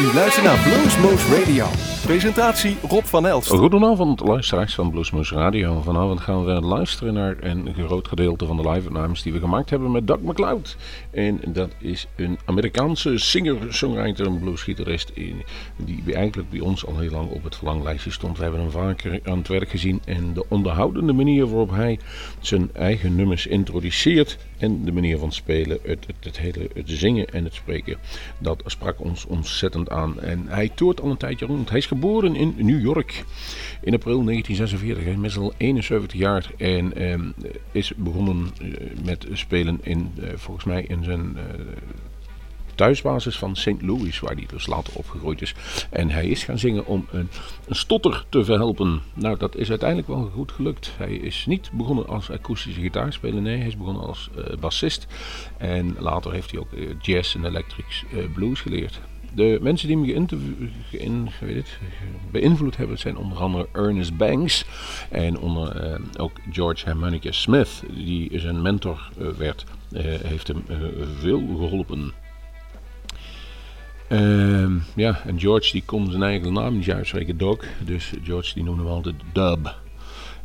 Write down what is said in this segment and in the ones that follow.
U luistert naar Bluesmoose Radio. Presentatie Rob van Elst. Goedenavond luisteraars van Bluesmoose Radio. Vanavond gaan we luisteren naar een groot gedeelte van de live-opnames die we gemaakt hebben met Doug McLeod. En dat is een Amerikaanse singer-songwriter, een bluesgitarist die eigenlijk bij ons al heel lang op het verlanglijstje stond. We hebben hem vaker aan het werk gezien en de onderhoudende manier waarop hij zijn eigen nummers introduceert en de manier van spelen, het, het, het hele het zingen en het spreken, dat sprak ons ontzettend aan. En hij toert al een tijdje rond. Hij is geboren in New York in april 1946. Hij is al 71 jaar en ehm, is begonnen eh, met spelen in, eh, volgens mij in zijn eh, thuisbasis van St. Louis, waar hij dus later opgegroeid is. En hij is gaan zingen om een, een, stotter te verhelpen. Nou, dat is uiteindelijk wel goed gelukt. Hij is niet begonnen als akoestische gitaarspeler, nee, hij is begonnen als uh, bassist. En later heeft hij ook jazz en electric blues geleerd. De mensen die me beïnvloed hebben zijn onder andere Ernest Banks en onder, eh, ook George Harmonica Smith, die zijn mentor werd, heeft hem veel geholpen. Ehm, ja, en George die kon zijn eigen naam niet uitspreken, Doc, dus George die noemde hem altijd Dub.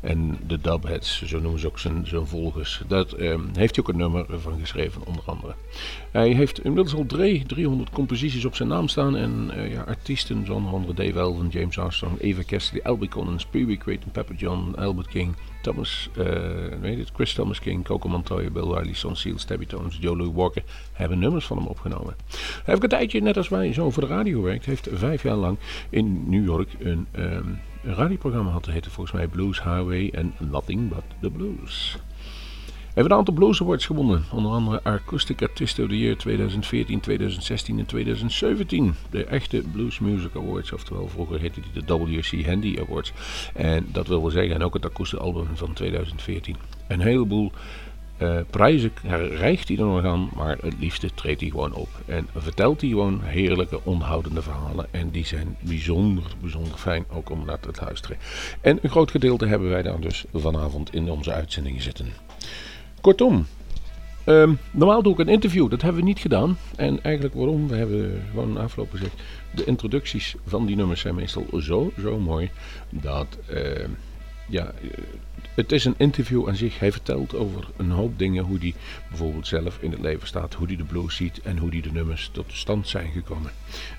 En de Dubheads, zo noemen ze ook zijn, zijn volgers. Daar ehm, heeft hij ook een nummer van geschreven, onder andere. Hij heeft inmiddels al drie, 300 composities op zijn naam staan. En uh, ja, artiesten onder andere Dave Elvin, James Armstrong, Eva Cassidy, Albie Collins, Pee Wee Creighton, Pepper John, Albert King, Thomas, uh, weet het, Chris Thomas King, Coco Montoya, Bill Riley, Son Seals, Debbie Tones, Joe Louis Walker hebben nummers van hem opgenomen. Hij heeft een tijdje, net als wij, zo voor de radio gewerkt. Hij heeft vijf jaar lang in New York een... Een radioprogramma had. Heette volgens mij Blues Highway en Nothing But The Blues. We hebben een aantal Blues Awards gewonnen. Onder andere Acoustic Artist of the Year 2014, 2016 en 2017. De echte Blues Music Awards, oftewel vroeger heette die de WC Handy Awards. En dat wil wel zeggen, en ook het akoestische album van 2014. Een heleboel uh, prijzen hij er nog aan, maar het liefste treedt hij gewoon op. En vertelt hij gewoon heerlijke, onhoudende verhalen. En die zijn bijzonder, bijzonder fijn ook om naar te luisteren. En een groot gedeelte hebben wij dan dus vanavond in onze uitzendingen zitten. Kortom, um, normaal doe ik een interview, dat hebben we niet gedaan. En eigenlijk waarom? We hebben gewoon afgelopen gezegd, de introducties van die nummers zijn meestal zo, zo mooi, dat... Uh, ja, het is een interview aan zich. Hij vertelt over een hoop dingen. Hoe hij bijvoorbeeld zelf in het leven staat. Hoe hij de blues ziet. En hoe hij de nummers tot stand zijn gekomen.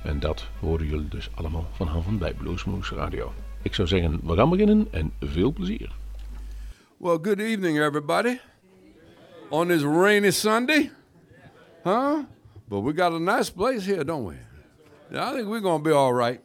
En dat horen jullie dus allemaal vanavond bij Bluesmoose Radio. Ik zou zeggen, we gaan beginnen en veel plezier. Well, good evening everybody. On this rainy Sunday. Huh? But we got a nice place here, don't we? I think we're going to be all right.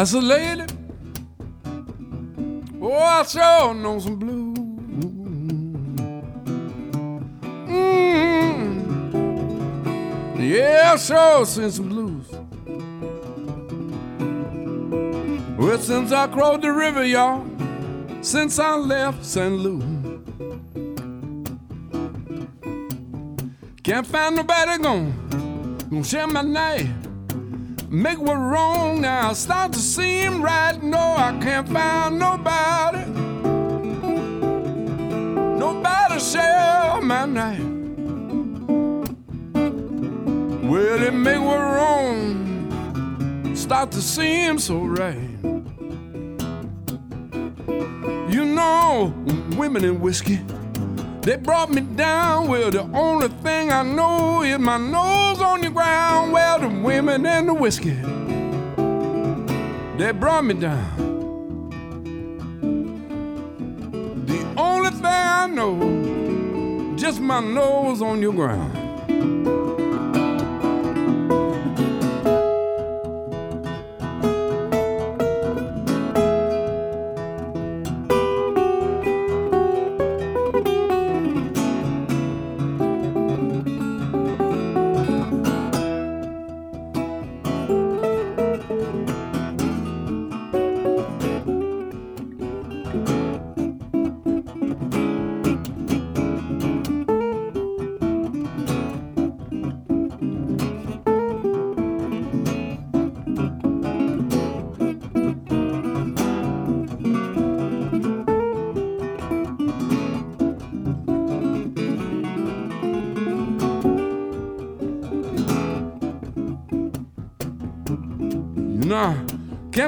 A lady. Oh, I sure know some blues. Yeah, I sure seen some blues. Well, since I crossed the river, y'all, since I left St. Louis, can't find nobody gonna, gonna share my night Make what wrong now start to seem right. No, I can't find nobody. Nobody share my night. Well, it make what wrong start to seem so right. You know, women and whiskey they brought me down. Well, the only thing I know is my nose on the ground. Well, the women and the whiskey, they brought me down. The only thing I know, just my nose on your ground.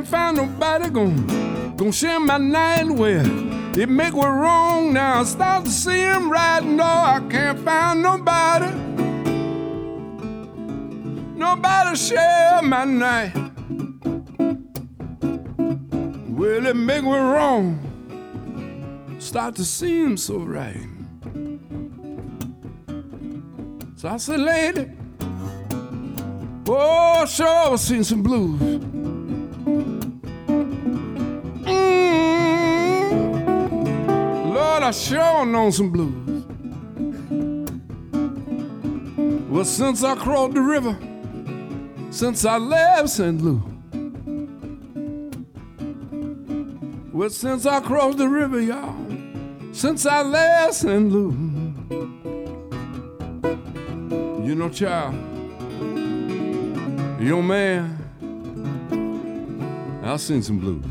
Can't find nobody gon' gon' share my night with. It make me wrong now. I start to see him right. No, I can't find nobody. Nobody share my night. Well, it make me wrong. Start to see him so right. So I said, lady, oh, sure, I've seen some blues. I sure know some blues. Well, since I crossed the river, since I left St. Louis. Well, since I crossed the river, y'all, since I left St. Louis. You know, child, your man, I've seen some blues.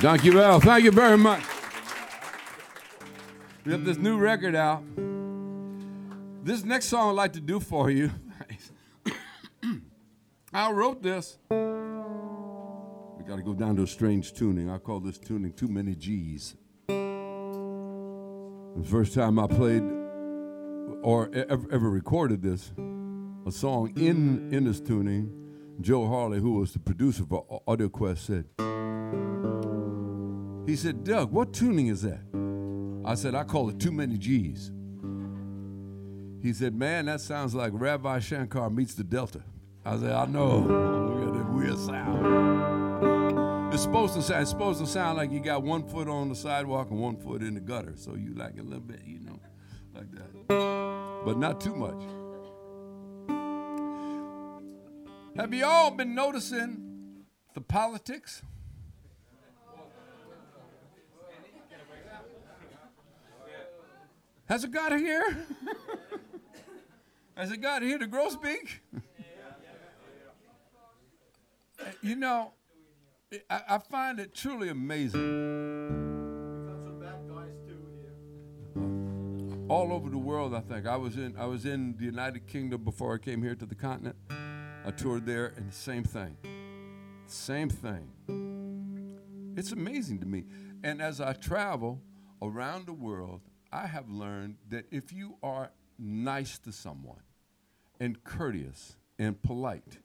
Thank you, Al. Thank you very much. We have this new record out. This next song I'd like to do for you. I wrote this. We got to go down to a strange tuning. I call this tuning Too Many G's. The first time I played or ever, ever recorded this, a song in, in this tuning, Joe Harley, who was the producer for AudioQuest, said, he said, Doug, what tuning is that? I said, I call it Too Many G's. He said, Man, that sounds like Ravi Shankar meets the Delta. I said, I know. Look at that weird sound. It's supposed to sound, it's supposed to sound like you got one foot on the sidewalk and one foot in the gutter. So you like a little bit, you know, like that. But not too much. Have you all been noticing the politics? Has it got here? Has it got here to Groesbeek? you know, I, I, find it truly amazing. All over the world, I think. I was in I was in the United Kingdom before I came here to the continent. I toured there, and the same thing. Same thing. It's amazing to me. And as I travel around the world, I have learned that if you are nice to someone and courteous and polite,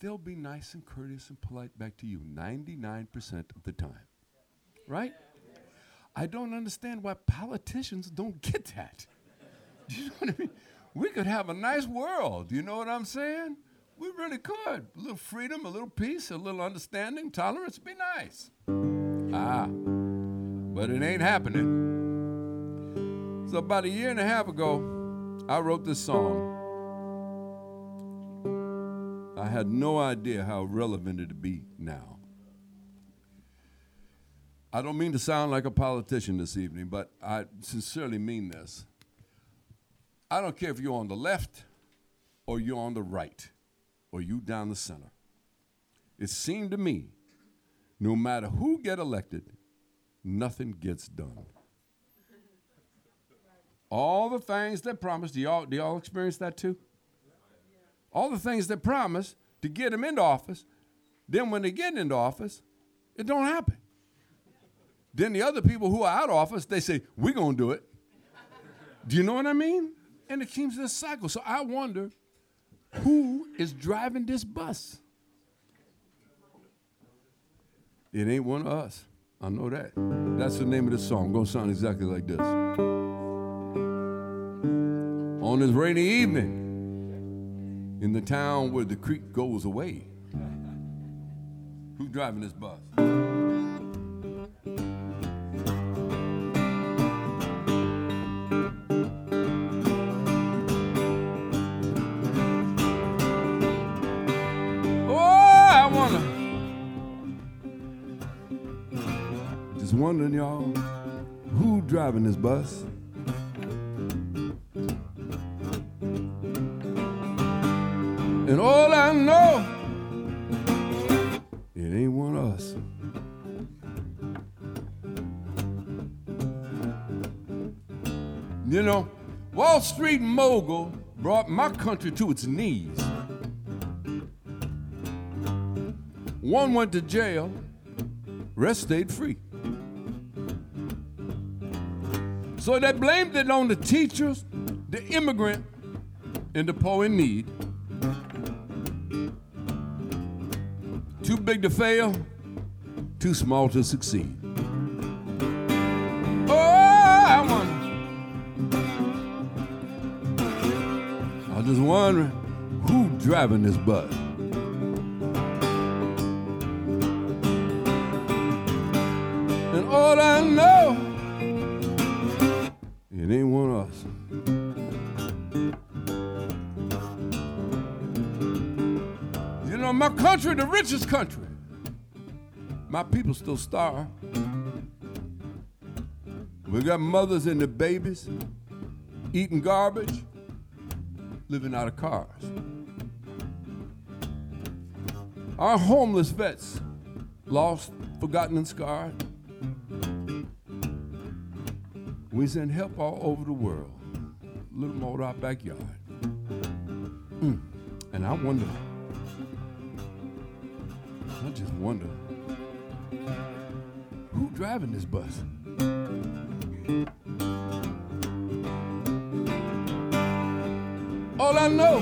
they'll be nice and courteous and polite back to you 99% of the time. Right? I don't understand why politicians don't get that. Do you know what I mean? We could have a nice world. You know what I'm saying? We really could. A little freedom, a little peace, a little understanding, tolerance, be nice. Ah, but it ain't happening. So, about a year and a half ago, I wrote this song. I had no idea how relevant it'd be now. I don't mean to sound like a politician this evening, but I sincerely mean this. I don't care if you're on the left or you're on the right or you down the center. It seemed to me no matter who get elected, nothing gets done. All the things they promised, do y'all, do y'all experience that too? All the things they promised to get them into office, then when they get into office, it don't happen. Then the other people who are out of office, they say, we're going to do it. Do you know what I mean? And it keeps this cycle. So I wonder who is driving this bus? It ain't one of us. I know that. That's the name of the song. Gonna sound exactly like this. On this rainy evening, in the town where the creek goes away, who's driving this bus? Oh, wondering, y'all, who driving this bus? And all I know, it ain't one of us. You know, Wall Street mogul brought my country to its knees. One went to jail, rest stayed free. So they blamed it on the teachers, the immigrant, and the poor in need. Too big to fail, too small to succeed. Oh, I wonder. I just wondering who driving this bus. My country, the richest country, my people still starve. We got mothers and the babies eating garbage, living out of cars. Our homeless vets, lost, forgotten, and scarred. We send help all over the world, a little more to our backyard. Mm. And I wonder, I just wonder, who driving this bus? All I know,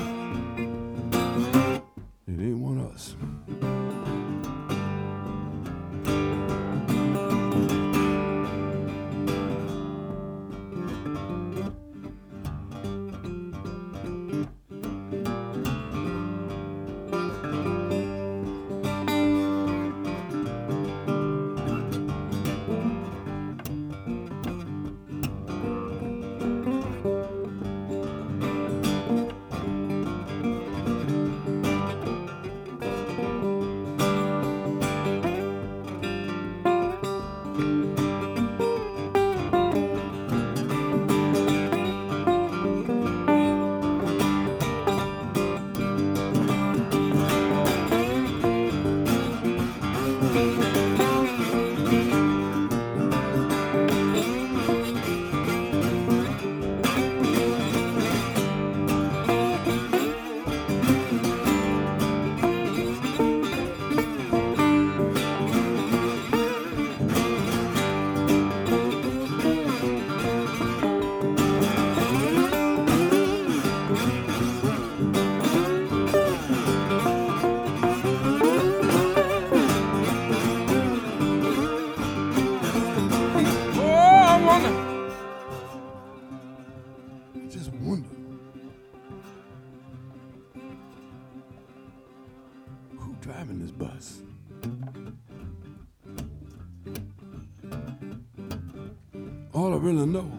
All I really know,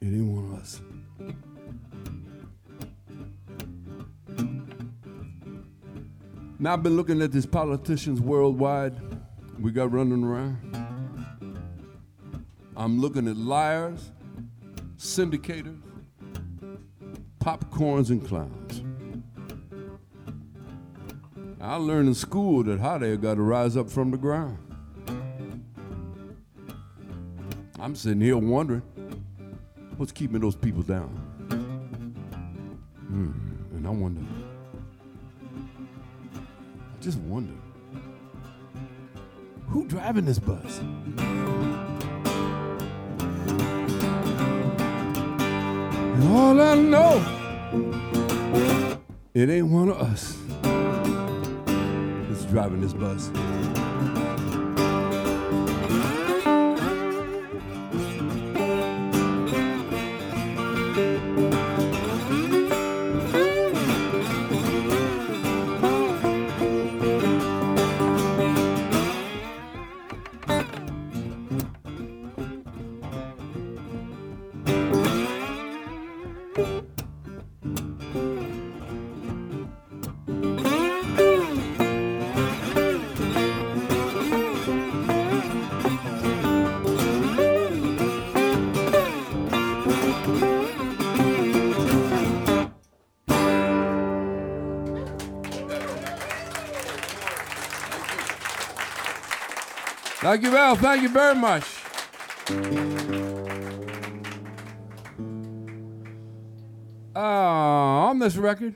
ain't one of us. Now I've been looking at these politicians worldwide we got running around. I'm looking at liars, syndicators, popcorns, and clowns. I learned in school that hot air got to rise up from the ground. I'm sitting here wondering what's keeping those people down. Hmm, and I wonder, I just wonder, who driving this bus? And all I know, it ain't one of us that's driving this bus. Thank you, Val. Thank you very much. Uh, on this record,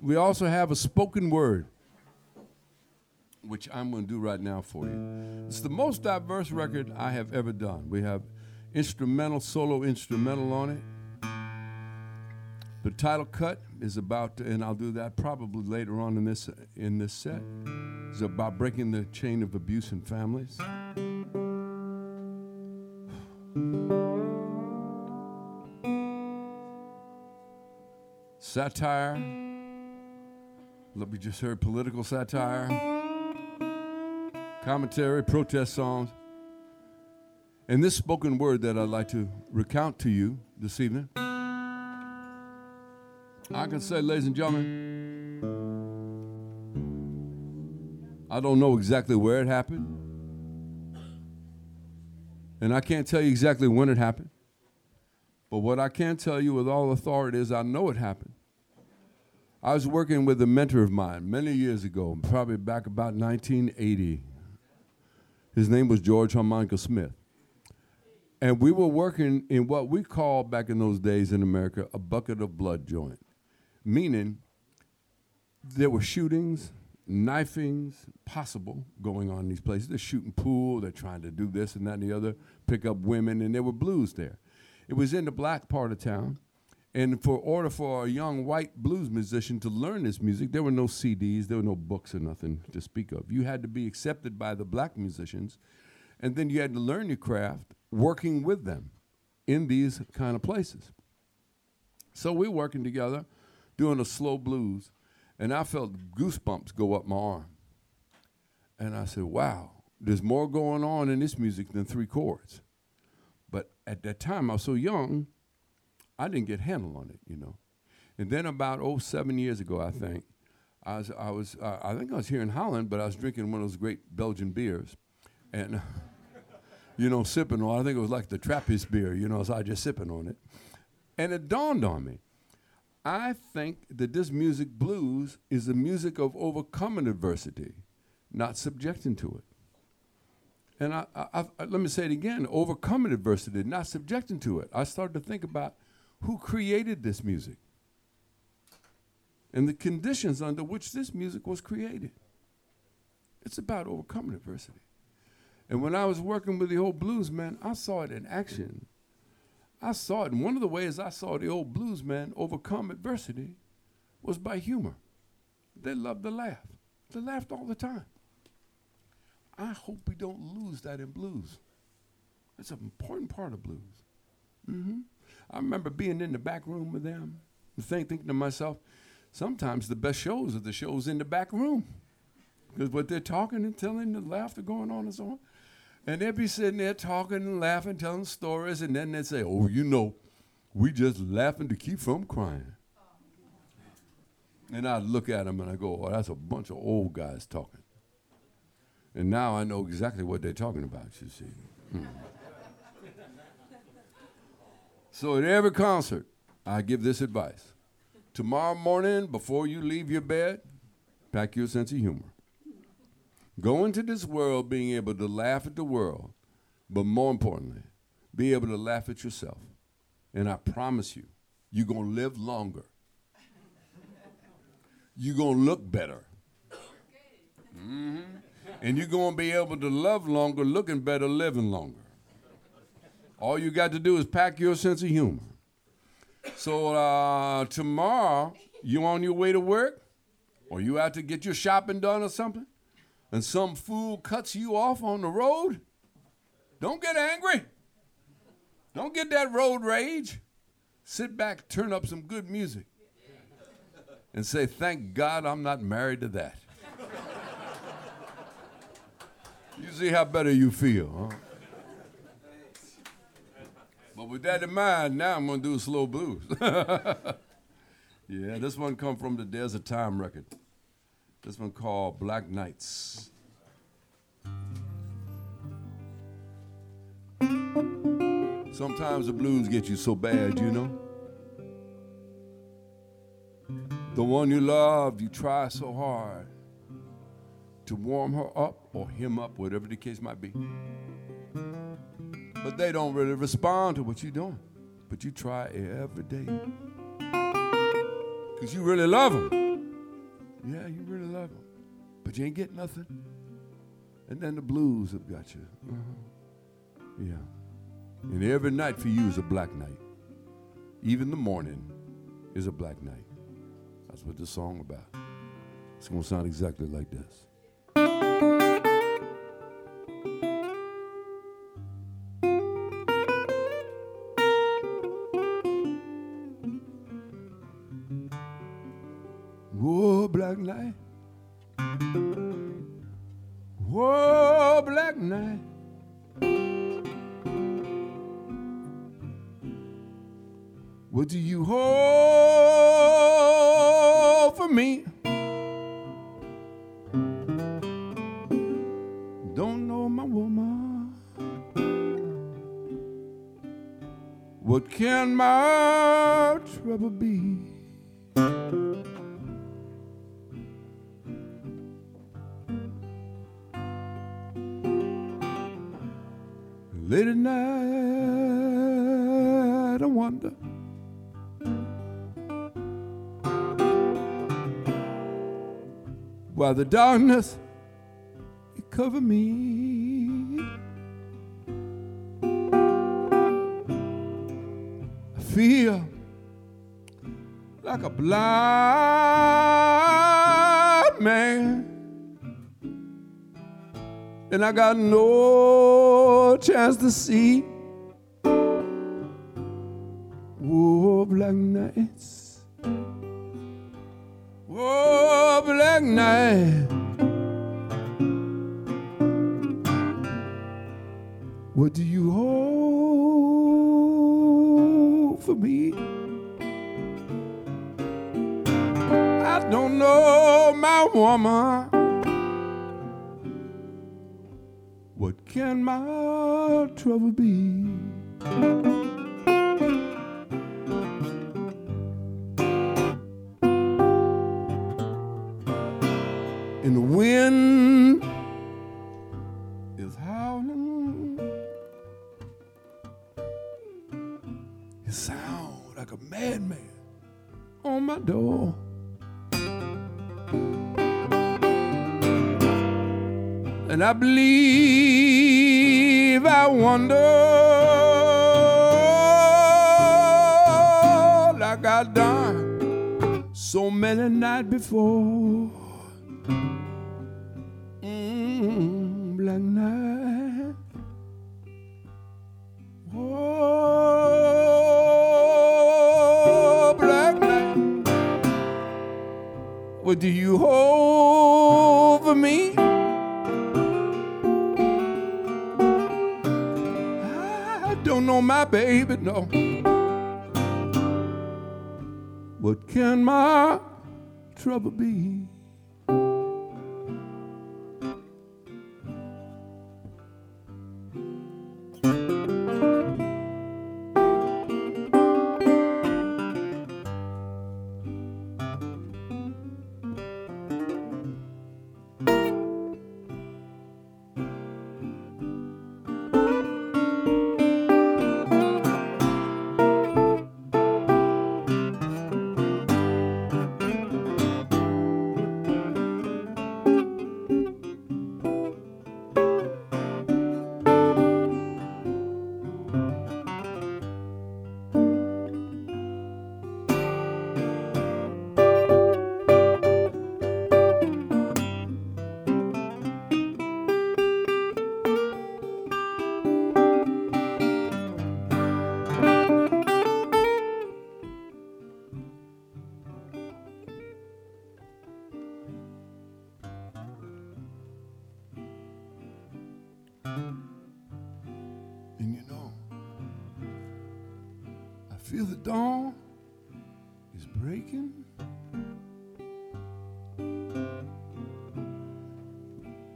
we also have a spoken word, which I'm going to do right now for you. It's the most diverse record I have ever done. We have instrumental, solo instrumental on it. The title cut is about, and I'll do that probably later on in this in this set. It's about breaking the chain of abuse in families. Satire. Look, we just heard political satire, commentary, protest songs. And this spoken word that I'd like to recount to you this evening, I can say, ladies and gentlemen, I don't know exactly where it happened. And I can't tell you exactly when it happened. But what I can tell you with all authority is I know it happened. I was working with a mentor of mine many years ago, probably back about 1980. His name was George Harmonica Smith. And we were working in what we called back in those days in America a bucket of blood joint, meaning there were shootings, knifings possible going on in these places. They're shooting pool, they're trying to do this and that and the other, pick up women, and there were blues there. It was in the black part of town. And for order for a young white blues musician to learn this music, there were no CDs, there were no books or nothing to speak of. You had to be accepted by the black musicians, and then you had to learn your craft working with them in these kind of places. So we're working together, doing a slow blues, and I felt goosebumps go up my arm. And I said, wow, there's more going on in this music than three chords. But at that time, I was so young, I didn't get handle on it, you know. And then about oh seven years ago, I think, I was I was uh, I think I was here in Holland, but I was drinking one of those great Belgian beers, and you know sipping on. I think it was like the Trappist beer, you know. So I was just sipping on it, and it dawned on me. I think that this music blues is the music of overcoming adversity, not subjecting to it. And I, I, I, let me say it again: overcoming adversity, not subjecting to it. I started to think about who created this music and the conditions under which this music was created. It's about overcoming adversity. And when I was working with the old blues man, I saw it in action. I saw it, and one of the ways I saw the old blues man overcome adversity was by humor. They loved to laugh. They laughed all the time. I hope we don't lose that in blues. It's an important part of blues. Mm-hmm. I remember being in the back room with them think, thinking to myself, sometimes the best shows are the shows in the back room. Because what they're talking and telling, the laughter going on and so on. And they'd be sitting there talking and laughing, telling stories, and then they'd say, Oh, you know, we just laughing to keep from crying. And I'd look at them and I go, Oh, that's a bunch of old guys talking. And now I know exactly what they're talking about, you see. Hmm. So at every concert, I give this advice. Tomorrow morning, before you leave your bed, Pack your sense of humor. Go into this world being able to laugh at the world, but more importantly, be able to laugh at yourself. And I promise you, you're going to live longer. You're going to look better. Mm-hmm. And you're going to be able to love longer, looking better, living longer. All you got to do is pack your sense of humor. So uh, tomorrow, you on your way to work, or you out to get your shopping done or something, and some fool cuts you off on the road, don't get angry. Don't get that road rage. Sit back, turn up some good music, and say, Thank God I'm not married to that. you see how better you feel, huh? But with that in mind, now I'm gonna do a slow blues. yeah, this one come from the Desert Time record. This one called Black Nights. Sometimes the blues get you so bad, you know. The one you love, you try so hard to warm her up or him up, whatever the case might be. But they don't really respond to what you're doing. But you try every day. Because you really love them. Yeah, you really love them. But you ain't getting nothing. And then the blues have got you. Uh-huh. Yeah. And every night for you is a black night. Even the morning is a black night. That's what this song about. It's going to sound exactly like this. Whoa, black night. Whoa, black night. What do you hold for me? Don't know my woman. What can my trouble be? Late at night, I wonder. Why the darkness it cover me. I feel like a blind man. And I got no chance to see. Whoa, black nights. Whoa, black night. What do you hold for me? I don't know my woman. Can my trouble be? And the wind is howling. It sounds like a madman on my door. And I believe I wonder like I done so many nights before. Mm, black night. Oh, black night. What do you hold for me? I don't my baby, no. What can my trouble be? Feel the dawn is breaking.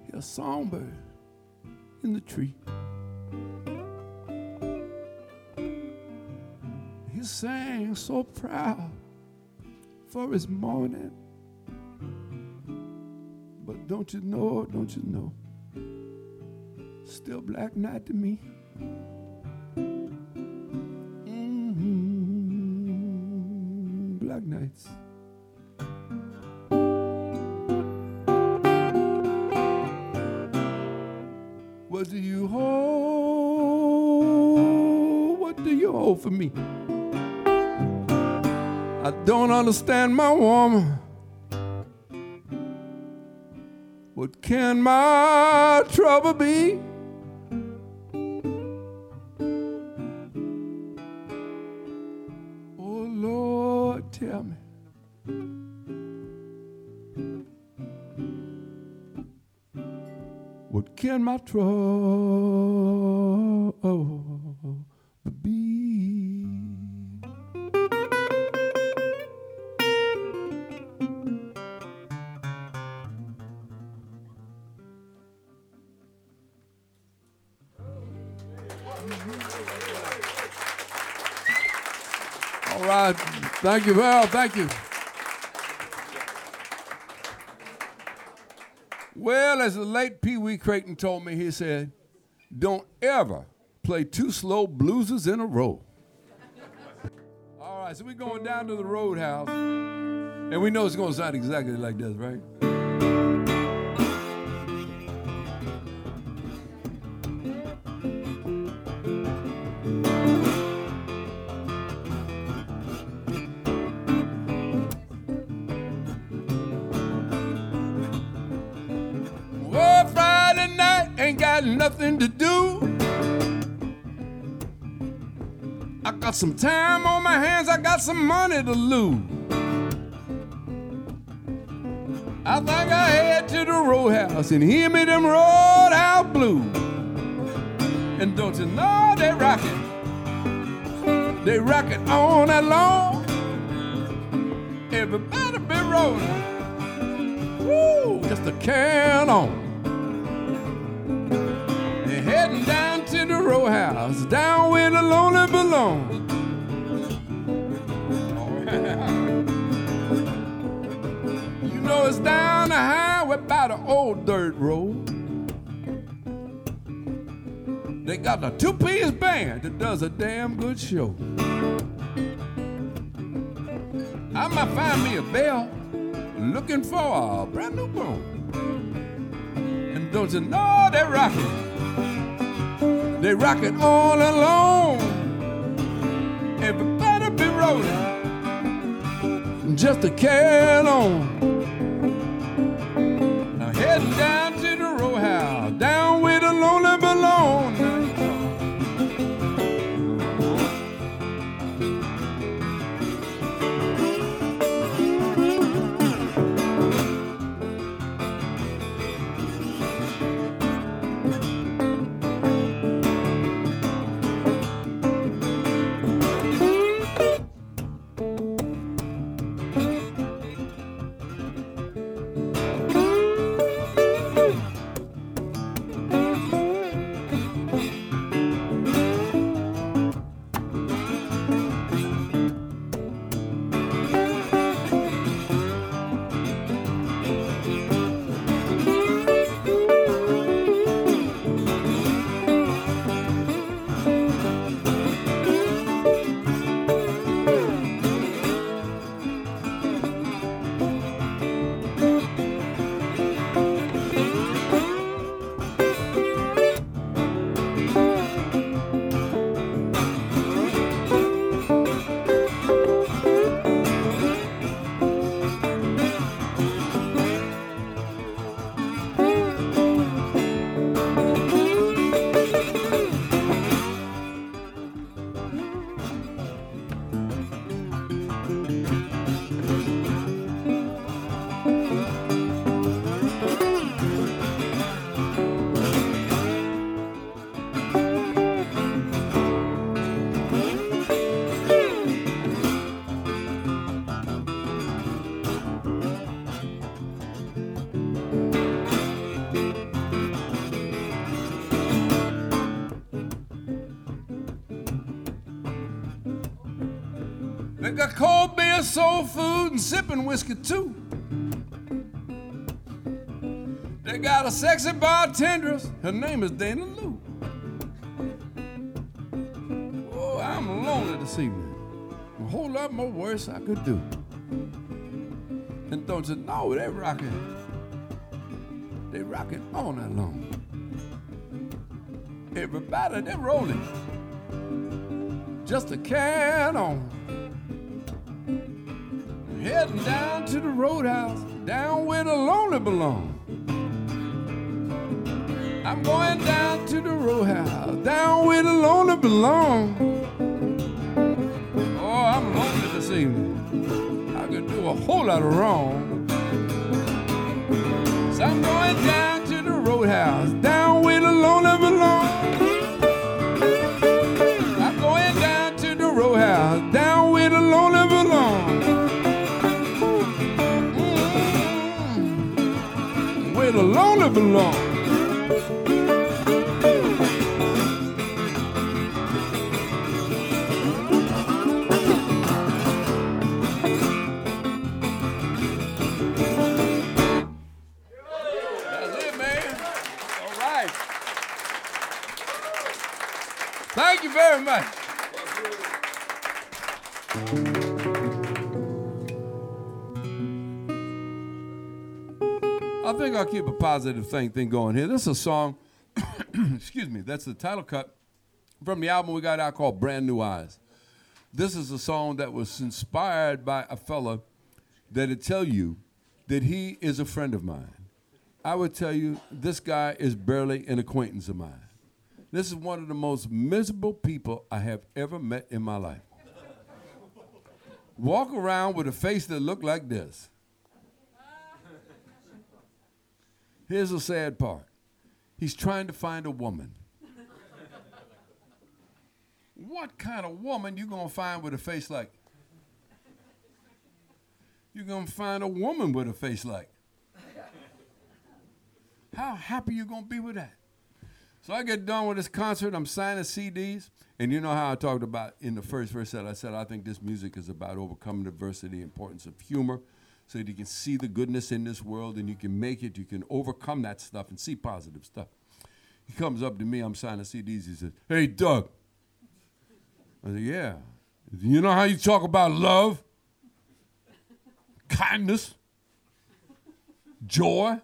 Hear a songbird in the tree. He sang so proud for his morning. But don't you know, don't you know, still black night to me. Understand my woman. What can my trouble be? Oh Lord, tell me. What can my trouble Thank you, Val. Thank you. Well, as the late Pee Wee Crayton told me, he said, don't ever play two slow blueses in a row. All right, so we're going down to the roadhouse, and we know it's going to sound exactly like this, right? Nothing to do. I got some time on my hands, I got some money to lose. I think I head to the roadhouse and hear me them roadhouse blues. And don't you know they rock it? They rock it all night long. Everybody be rolling. Woo, just a can on. The row house, down where the lonely belong. you know it's down the highway by the old dirt road. They got a two-piece band that does a damn good show. I might find me a bell looking for a brand new bone. And don't you know they're it? They rock it all alone. Everybody be rolling, just a can on. Now heading down They got cold beer, soul food, and sipping whiskey too. They got a sexy bartender. Her name is Dana Lou. Oh, I'm lonely this evening. A whole lot more worse I could do. And don't you know they rocking? They rocking all night long. Everybody, they rolling. Just a can on. Heading down to the roadhouse, down where the lonely belong. I'm going down to the roadhouse, down where the lonely belong. Oh, I'm lonely this evening. I could do a whole lot of wrong. So I'm going down to the roadhouse, down where the lonely belong. I think I'll keep a positive thing thing going here. This is a song, excuse me, that's the title cut from the album we got out called Brand New Eyes. This is a song that was inspired by a fella that'd tell you that he is a friend of mine. I would tell you this guy is barely an acquaintance of mine. This is one of the most miserable people I have ever met in my life. Walk around with a face that looked like this. Here's the sad part. He's trying to find a woman. What kind of woman you gonna find with a face like? You're gonna find a woman with a face like. How happy you gonna be with that? So I get done with this concert. I'm signing CDs, and you know how I talked about in the first verse that I said I think this music is about overcoming adversity, importance of humor, so that you can see the goodness in this world and you can make it. You can overcome that stuff and see positive stuff. He comes up to me. I'm signing CDs. He says, "Hey, Doug." I said, "Yeah." Said, You know how you talk about love, kindness, joy,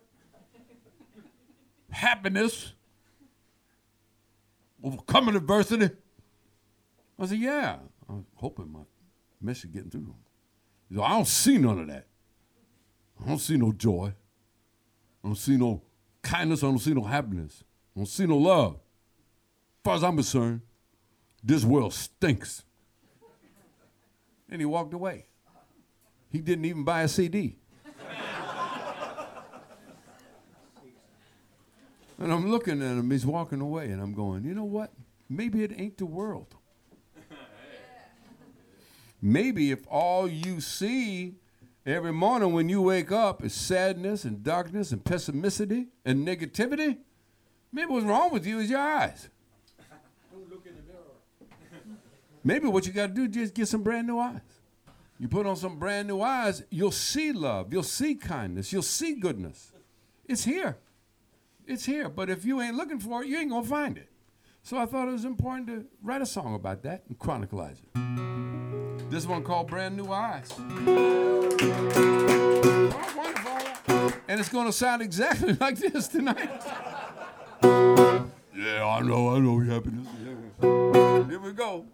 happiness, overcoming adversity. I said, yeah. I was hoping my message getting through. He said, I don't see none of that. I don't see no joy. I don't see no kindness. I don't see no happiness. I don't see no love. As far as I'm concerned, this world stinks. And he walked away. He didn't even buy a CD. And I'm looking at him, he's walking away, and I'm going, you know what? Maybe it ain't the world. Maybe if all you see every morning when you wake up is sadness and darkness and pessimistic and negativity, maybe what's wrong with you is your eyes. Maybe what you got to do is just get some brand new eyes. You put on some brand new eyes, you'll see love, you'll see kindness, you'll see goodness. It's here. It's here. But if you ain't looking for it, you ain't going to find it. So I thought it was important to write a song about that and chronicleize it. This one called Brand New Eyes. And it's going to sound exactly like this tonight. yeah, I know, I know, happiness. Yeah. Here we go.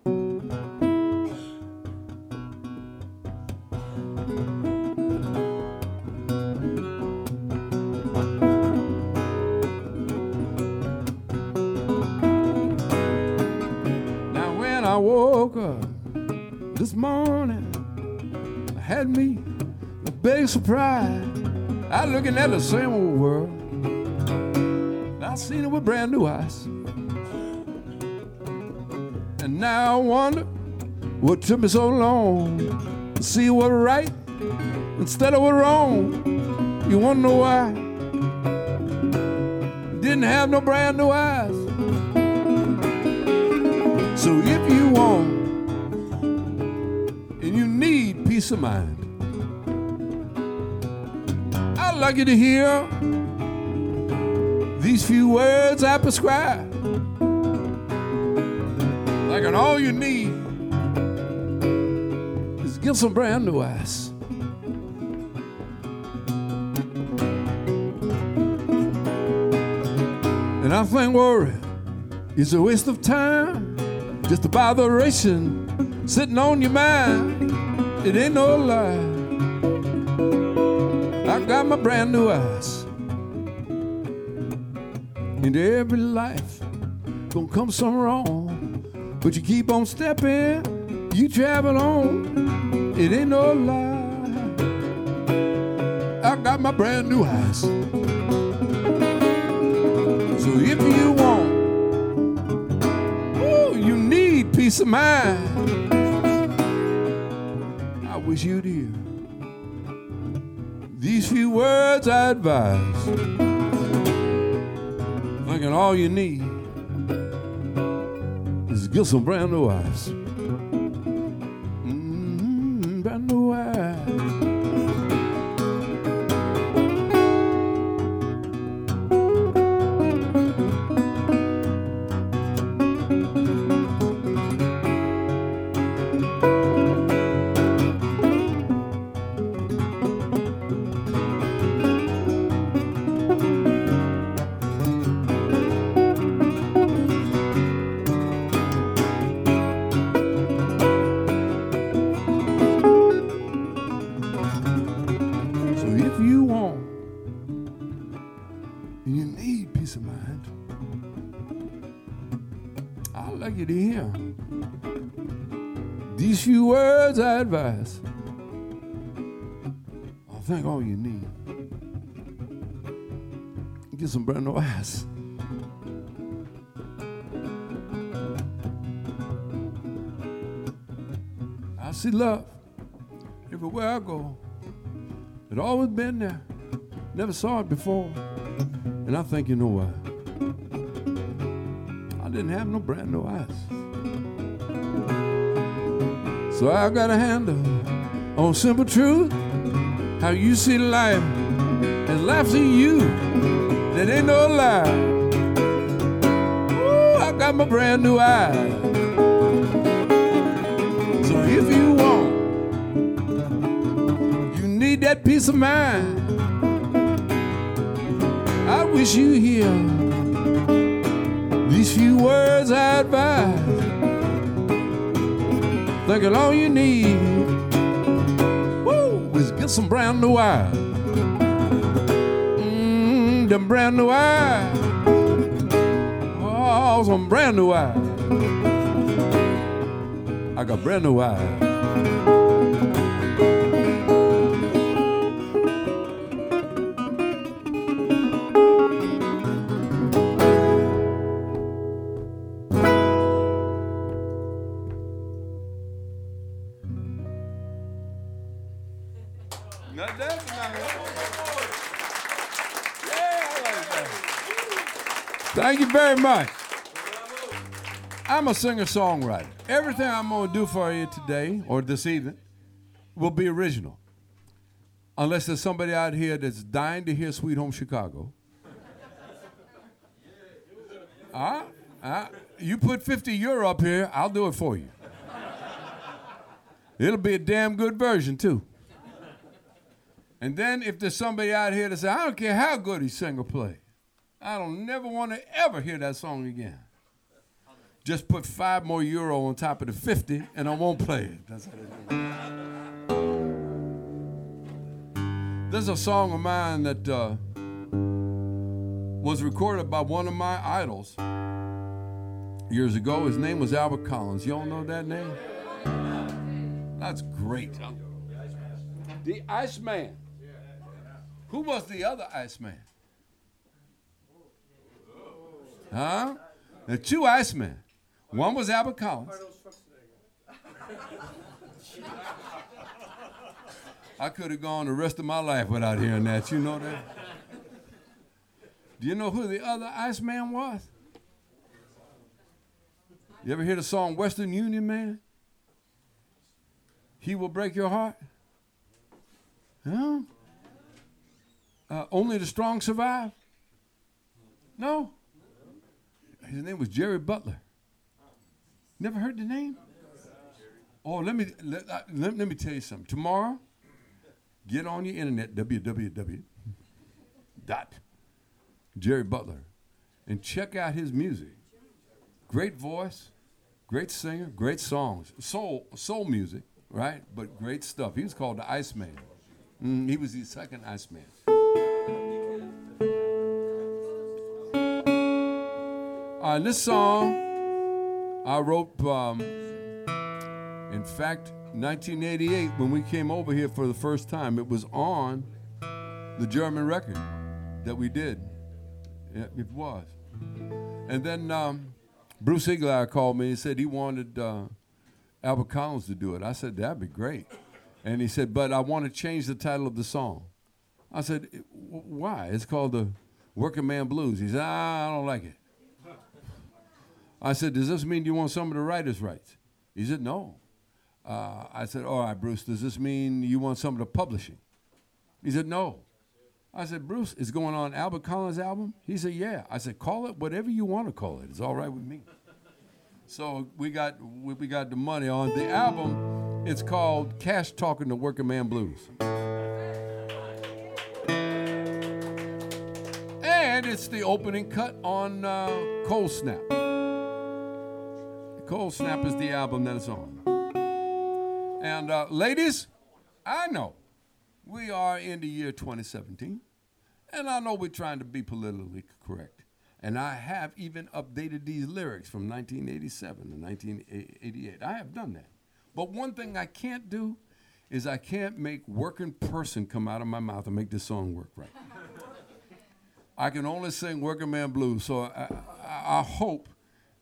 Now when I woke up this morning, had me a big surprise. I looking at the same old world. I seen it with brand new eyes. And now I wonder what took me so long to see what right instead of what wrong. You wanna know why? Didn't have no brand new eyes. So if you want and you need peace of mind. I'd like you to hear these few words I prescribe. Like an all you need is get some brand new eyes. And I think worry is a waste of time, just a botheration sitting on your mind. It ain't no lie. I got my brand new eyes. Into every life gonna come some wrong, but you keep on stepping, you travel on. It ain't no lie. I got my brand new eyes. So if you want, ooh, you need peace of mind. I wish you'd hear these few words I advise. Thinking all you need is get some brand new eyes. Some brand new eyes. I see love everywhere I go. It always been there. Never saw it before. And I think you know why. I didn't have no brand new eyes. So I got a handle on simple truth. How you see life and life see you. That ain't no lie. Ooh, I got my brand new eyes. So if you want you need that peace of mind. I wish you hear these few words I advise. Thinking all you need, woo, is get some brand new eyes. Them brand new eyes. Oh, some brand new eyes. I got brand new eyes. Much. I'm a singer songwriter. Everything I'm going to do for you today or this evening will be original. Unless there's somebody out here that's dying to hear Sweet Home Chicago. Ah, ah, you put 50 euro up here, I'll do it for you. It'll be a damn good version, too. And then if there's somebody out here that says, I don't care how good he sing or play, I don't never want to ever hear that song again. Just put five more euro on top of the 50 and I won't play it. That's how it. There's a song of mine that uh, was recorded by one of my idols years ago. His name was Albert Collins. Y'all know that name? That's great. The Iceman. Who was the other Iceman? Huh? The two Icemen. One was Albert Collins. I could have gone the rest of my life without hearing that. You know that? Do you know who the other Iceman was? You ever hear the song Western Union Man? He will break your heart? Huh? Uh, only the strong survive? No. His name was Jerry Butler. Never heard the name? Oh, let me let, let, let me tell you something. Tomorrow, get on your internet, www. dot Jerry Butler, and check out his music. Great voice, great singer, great songs, soul soul music, right? But great stuff. He was called the Iceman. Mm, he was the second Iceman. Uh, this song I wrote, um, in fact, 1988 when we came over here for the first time. It was on the German record that we did. It was. And then um, Bruce Iglauer called me and said he wanted uh, Albert Collins to do it. I said, that'd be great. And he said, but I want to change the title of the song. I said, why? It's called the Working Man Blues. He said, ah, I don't like it. I said, Does this mean you want some of the writer's rights? He said, No. Uh, I said, All right, Bruce, does this mean you want some of the publishing? He said, No. I said, Bruce, is going on Albert Collins' album? He said, Yeah. I said, Call it whatever you want to call it. It's all right with me. So we got we, got the money on the album. It's called Cash Talking the Working Man Blues. And it's the opening cut on uh, Cold Snap. Cold Snap is the album that it's on. And uh, ladies, I know we are in the year 2017, and I know we're trying to be politically correct. And I have even updated these lyrics from 1987 to 1988. I have done that. But one thing I can't do is I can't make working person come out of my mouth and make this song work right. I can only sing working man blues. So I, I, I hope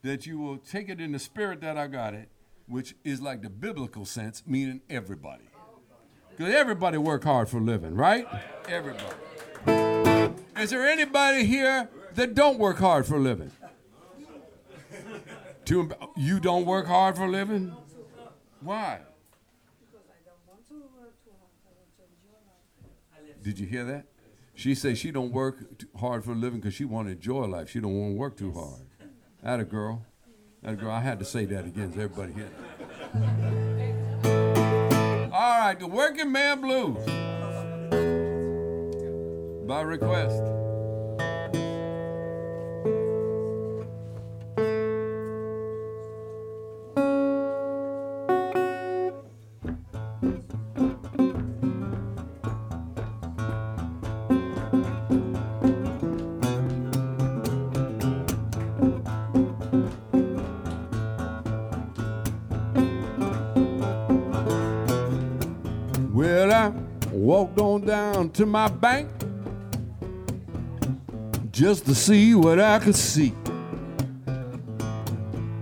that you will take it in the spirit that I got it, which is like the biblical sense, meaning everybody. Because everybody work hard for a living, right? Everybody. Is there anybody here that don't work hard for a living? You don't work hard for a living? Why? Because I live. Did you hear that? She says she don't work hard for a living because she want to enjoy life. She don't want to work too hard. That a girl. That a girl. I had to say that again everybody hear All right, the Working Man Blues. By request. To my bank just to see what I could see.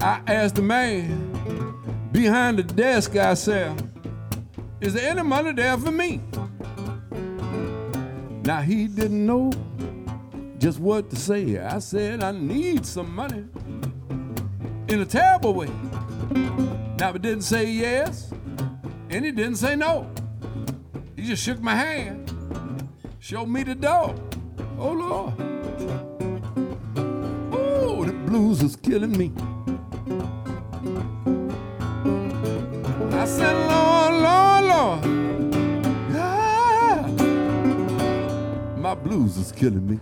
I asked the man behind the desk, I said, Is there any money there for me? Now he didn't know just what to say. I said, I need some money in a terrible way. Now he didn't say yes, and he didn't say no. Just shook my hand showed me the door. Oh, Lord. Oh, the blues is killing me. I said, Lord, Lord, Lord. Ah, my blues is killing me.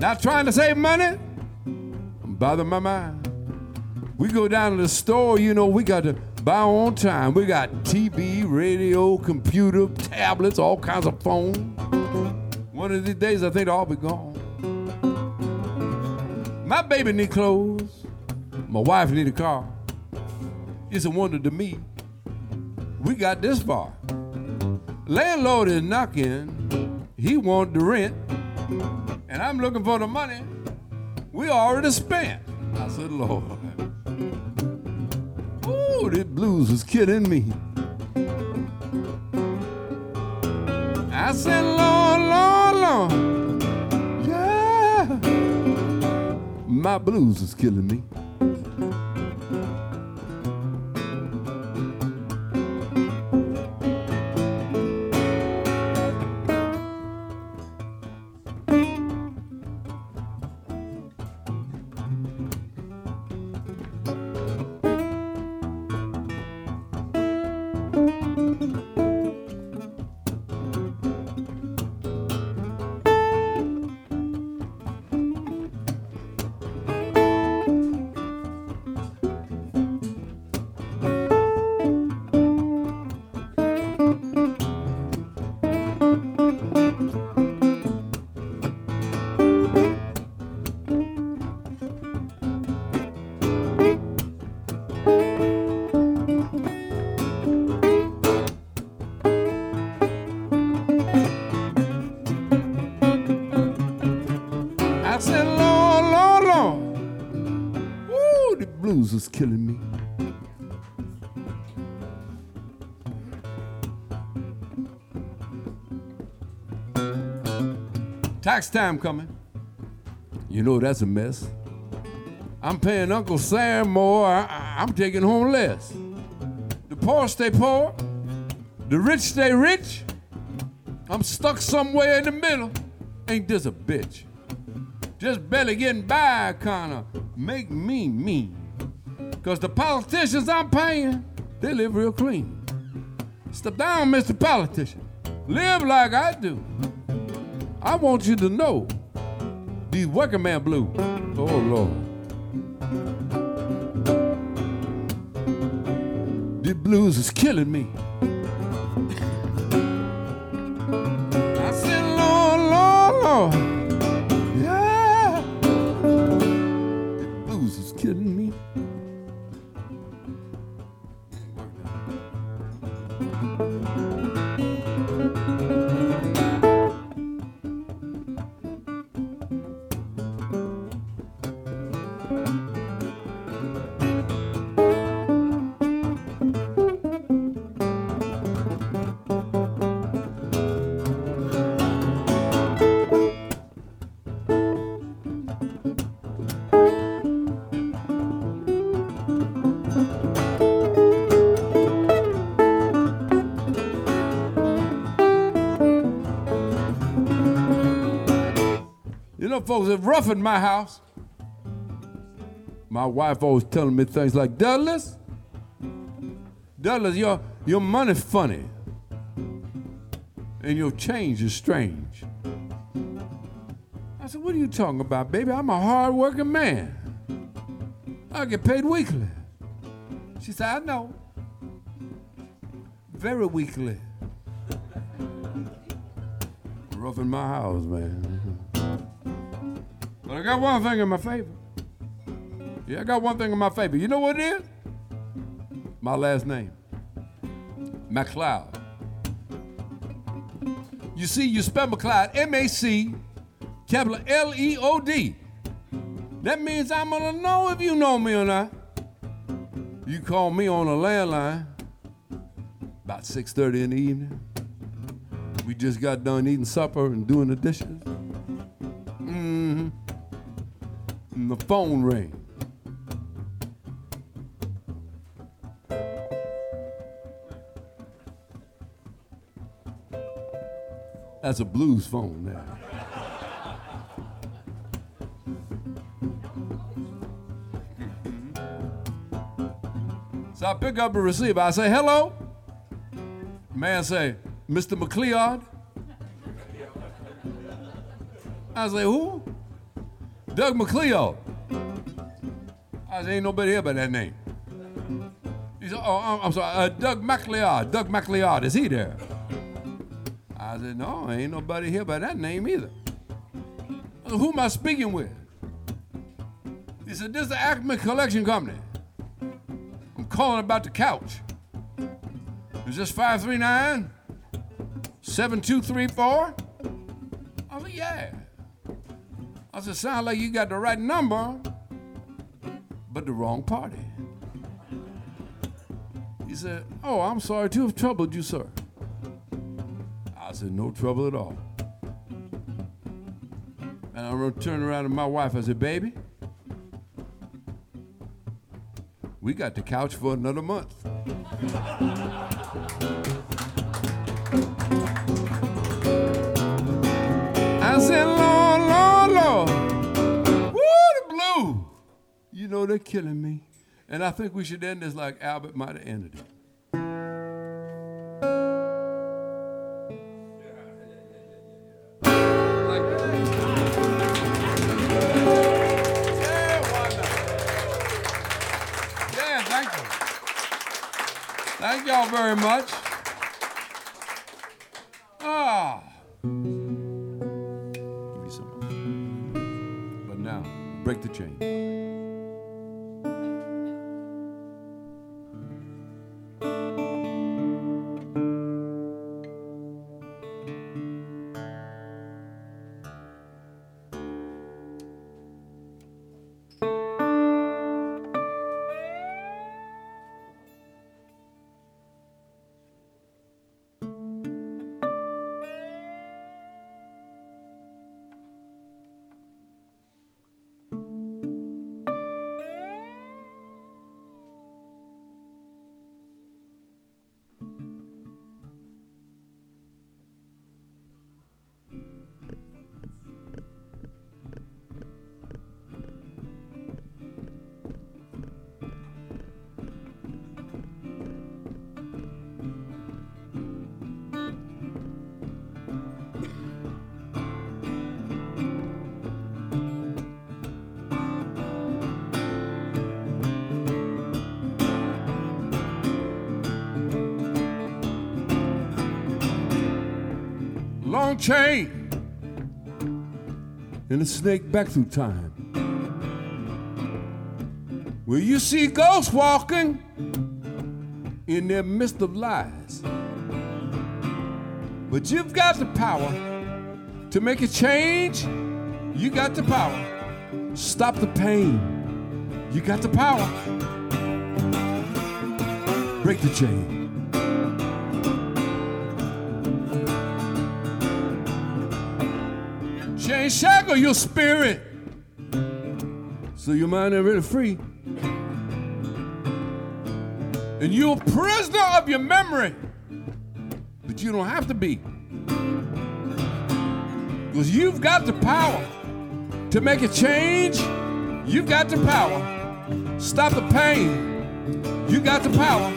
Not trying to save money, I'm my mind. We go down to the store, you know, we got to buy on time. We got TV, radio, computer, tablets, all kinds of phones. One of these days, I think they'll all be gone. My baby need clothes. My wife need a car. It's a wonder to me. We got this far. Landlord is knocking. He want the rent. And I'm looking for the money we already spent. I said, Lord. Oh, the blues was killing me. I said, Lord, Lord, Lord, yeah. My blues is killing me. Blues is killing me. Tax time coming. You know that's a mess. I'm paying Uncle Sam more. I, I'm taking home less. The poor stay poor. The rich stay rich. I'm stuck somewhere in the middle. Ain't this a bitch? Just barely getting by, kinda make me mean. Cause the politicians I'm paying, they live real clean. Step down, Mr. Politician. Live like I do. I want you to know these working man blues. Oh Lord. The blues is killing me. I said, Lord, Lord, Lord. Know, folks, it's rough in my house. My wife always telling me things like, Douglas, Douglas, your, your money's funny. And your change is strange. I said, what are you talking about, baby? I'm a hard-working man. I get paid weekly. She said, I know. Very weekly. Rough in my house, man. But I got one thing in my favor. Yeah, I got one thing in my favor. You know what it is? My last name. MacLeod. You see, you spell MacLeod, M-A-C, capital L-E-O-D. That means I'm gonna know if you know me or not. You call me on a landline about 6.30 in the evening. We just got done eating supper and doing the dishes. Phone ring. That's a blues phone now. So I pick up the receiver. I say, hello. Man say, Mr. McLeod. I say, who? Doug McLeod. I said, ain't nobody here by that name. He said, oh, I'm, sorry, uh, Doug McLeod. Doug McLeod, is he there? I said, no, ain't nobody here by that name either. Said, who am I speaking with? He said, this is the Acme Collection Company. I'm calling about the couch. Is this 539? 7234? I said, yeah. I said, sound like you got the right number, but the wrong party. He said, Oh, I'm sorry to have troubled you, sir. I said, No trouble at all. And I turned around to my wife. I said, Baby, we got the couch for another month. I said, know, they're killing me. And I think we should end this like Albert might have ended it. Thank y'all very much. Chain and a snake back through time. Will you see ghosts walking in their midst of lies? But you've got the power to make a change. You got the power. Stop the pain. You got the power. Break the chain. Shackle your spirit so your mind ain't really free. And you're a prisoner of your memory, but you don't have to be. Because you've got the power to make a change. You've got the power. Stop the pain. You got the power.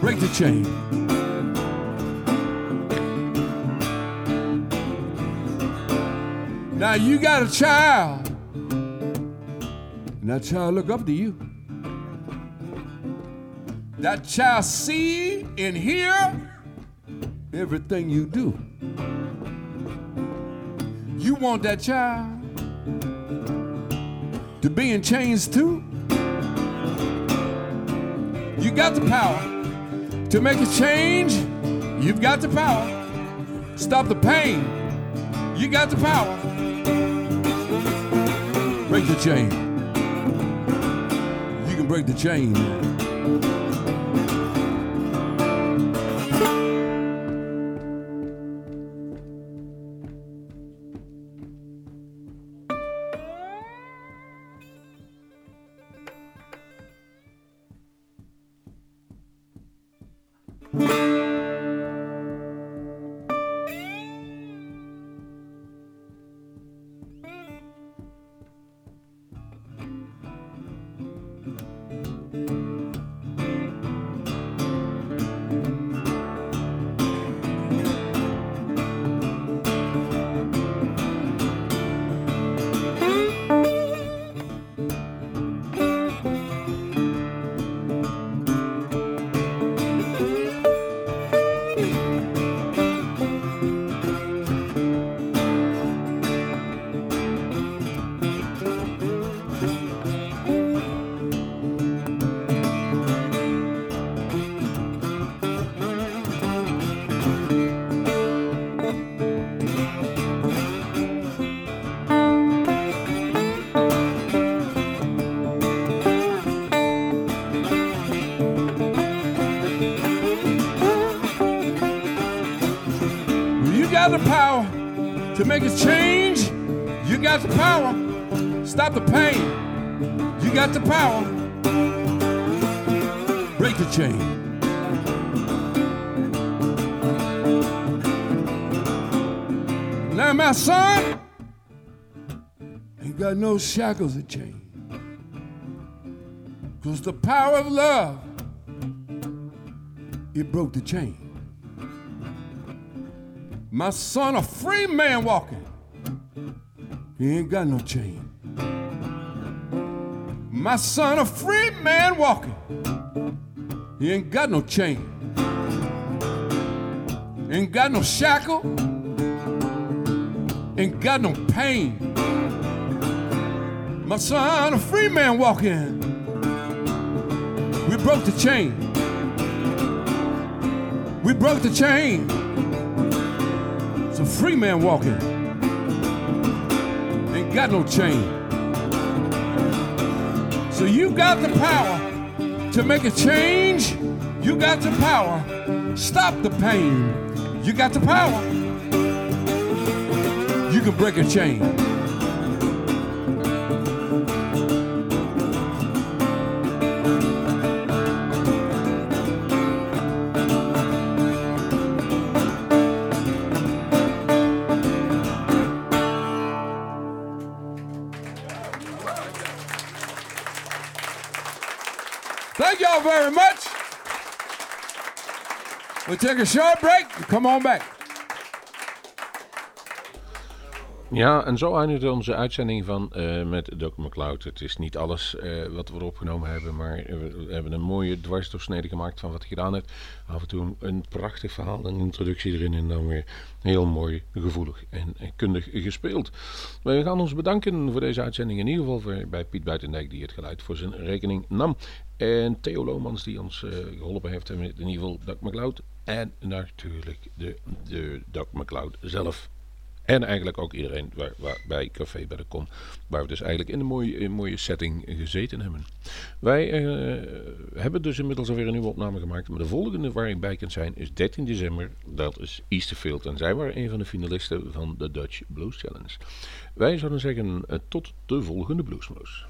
Break the chain. Now you got a child. And that child look up to you. That child see and hear everything you do. You want that child to be in chains too? You got the power to make a change. You've got the power. Stop the pain. You got the power. Break the chain. You can break the chain. You power to make a change. You got the power. Stop the pain. You got the power. Break the chain. Now, my son ain't got no shackles or chains. Because the power of love, it broke the chain. My son, a free man walking, he ain't got no chain. My son, a free man walking, he ain't got no chain. Ain't got no shackle, ain't got no pain. My son, a free man walking. We broke the chain. We broke the chain. Free man walking. Ain't got no chain. So you got the power to make a change. You got the power. Stop the pain. You got the power. You can break a chain. Very much. We'll take a short break. Come on back. Ja, en zo eindigde onze uitzending van eh, met Doc McCloud. Het is niet alles eh, wat we erop genomen hebben, maar we hebben een mooie dwarsdoorsnede gemaakt van wat hij gedaan heeft. Af en toe een prachtig verhaal, een introductie erin en dan weer heel mooi, gevoelig en, en kundig gespeeld. We gaan ons bedanken voor deze uitzending, in ieder geval voor, bij Piet Buitendijk die het geluid voor zijn rekening nam. En Theo Lomans die ons eh, geholpen heeft, in ieder geval Doc McCloud. En natuurlijk de, de Doc McCloud zelf. En eigenlijk ook iedereen waar, bij Café bij de Kom. Waar we dus eigenlijk in een mooie, mooie setting gezeten hebben. Wij eh, hebben dus inmiddels alweer een nieuwe opname gemaakt. Maar de volgende waar ik bij kan zijn is 13 december. Dat is Easterfield. En zij waren een van de finalisten van de Dutch Blues Challenge. Wij zouden zeggen eh, tot de volgende Bluesmoes.